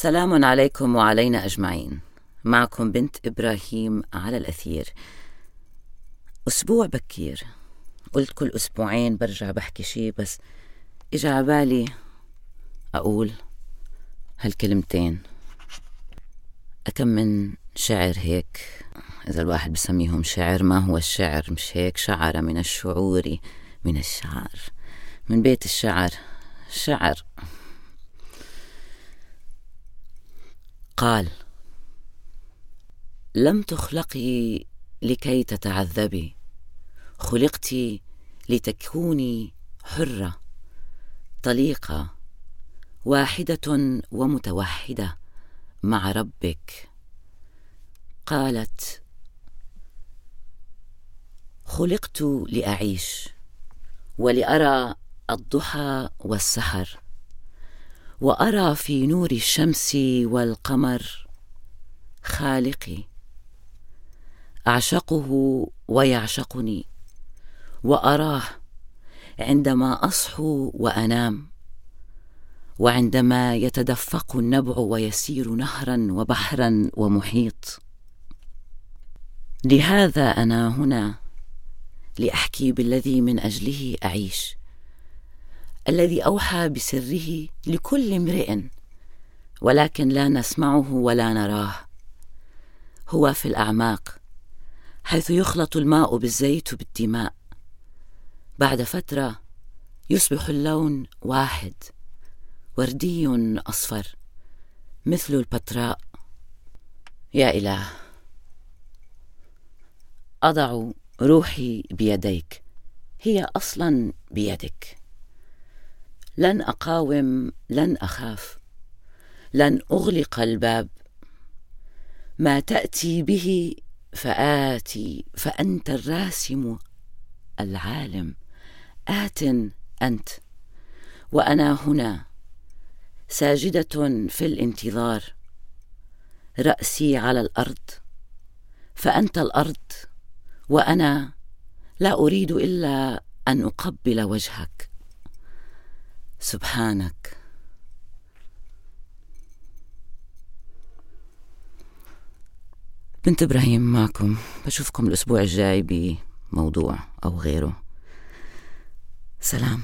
سلام عليكم وعلينا أجمعين. معكم بنت إبراهيم على الأثير. أسبوع بكير. قلت كل أسبوعين برجع بحكي شي بس إجا عبالي أقول هالكلمتين. أكم من شعر هيك؟ إذا الواحد بسميهم شعر ما هو الشعر؟ مش هيك؟ شعر من الشعور من الشعر. من بيت الشعر. شعر. قال لم تخلقي لكي تتعذبي. خلقت لتكوني حرة طليقة واحدة ومتوحدة مع ربك. قالت خلقت لأعيش ولأرى الضحى والسحر. وأرى في نور الشمس والقمر خالقي. أعشقه ويعشقني وأراه عندما أصحو وأنام. وعندما يتدفق النبع ويسير نهرا وبحرا ومحيط. لهذا أنا هنا لأحكي بالذي من أجله أعيش. الذي أوحى بسره لكل امرئ ولكن لا نسمعه ولا نراه. هو في الأعماق حيث يخلط الماء بالزيت بالدماء. بعد فترة يصبح اللون واحد وردي أصفر مثل البتراء. يا إله أضع روحي بيديك هي أصلا بيدك. لن أقاوم لن أخاف لن أغلق الباب. ما تأتي به فآتي فأنت الراسم العالم. آت أنت. وأنا هنا ساجدة في الانتظار. رأسي على الأرض فأنت الأرض. وأنا لا أريد إلا أن أقبل وجهك. سبحانك. بنت إبراهيم معكم بشوفكم الأسبوع الجاي بموضوع أو غيره. سلام.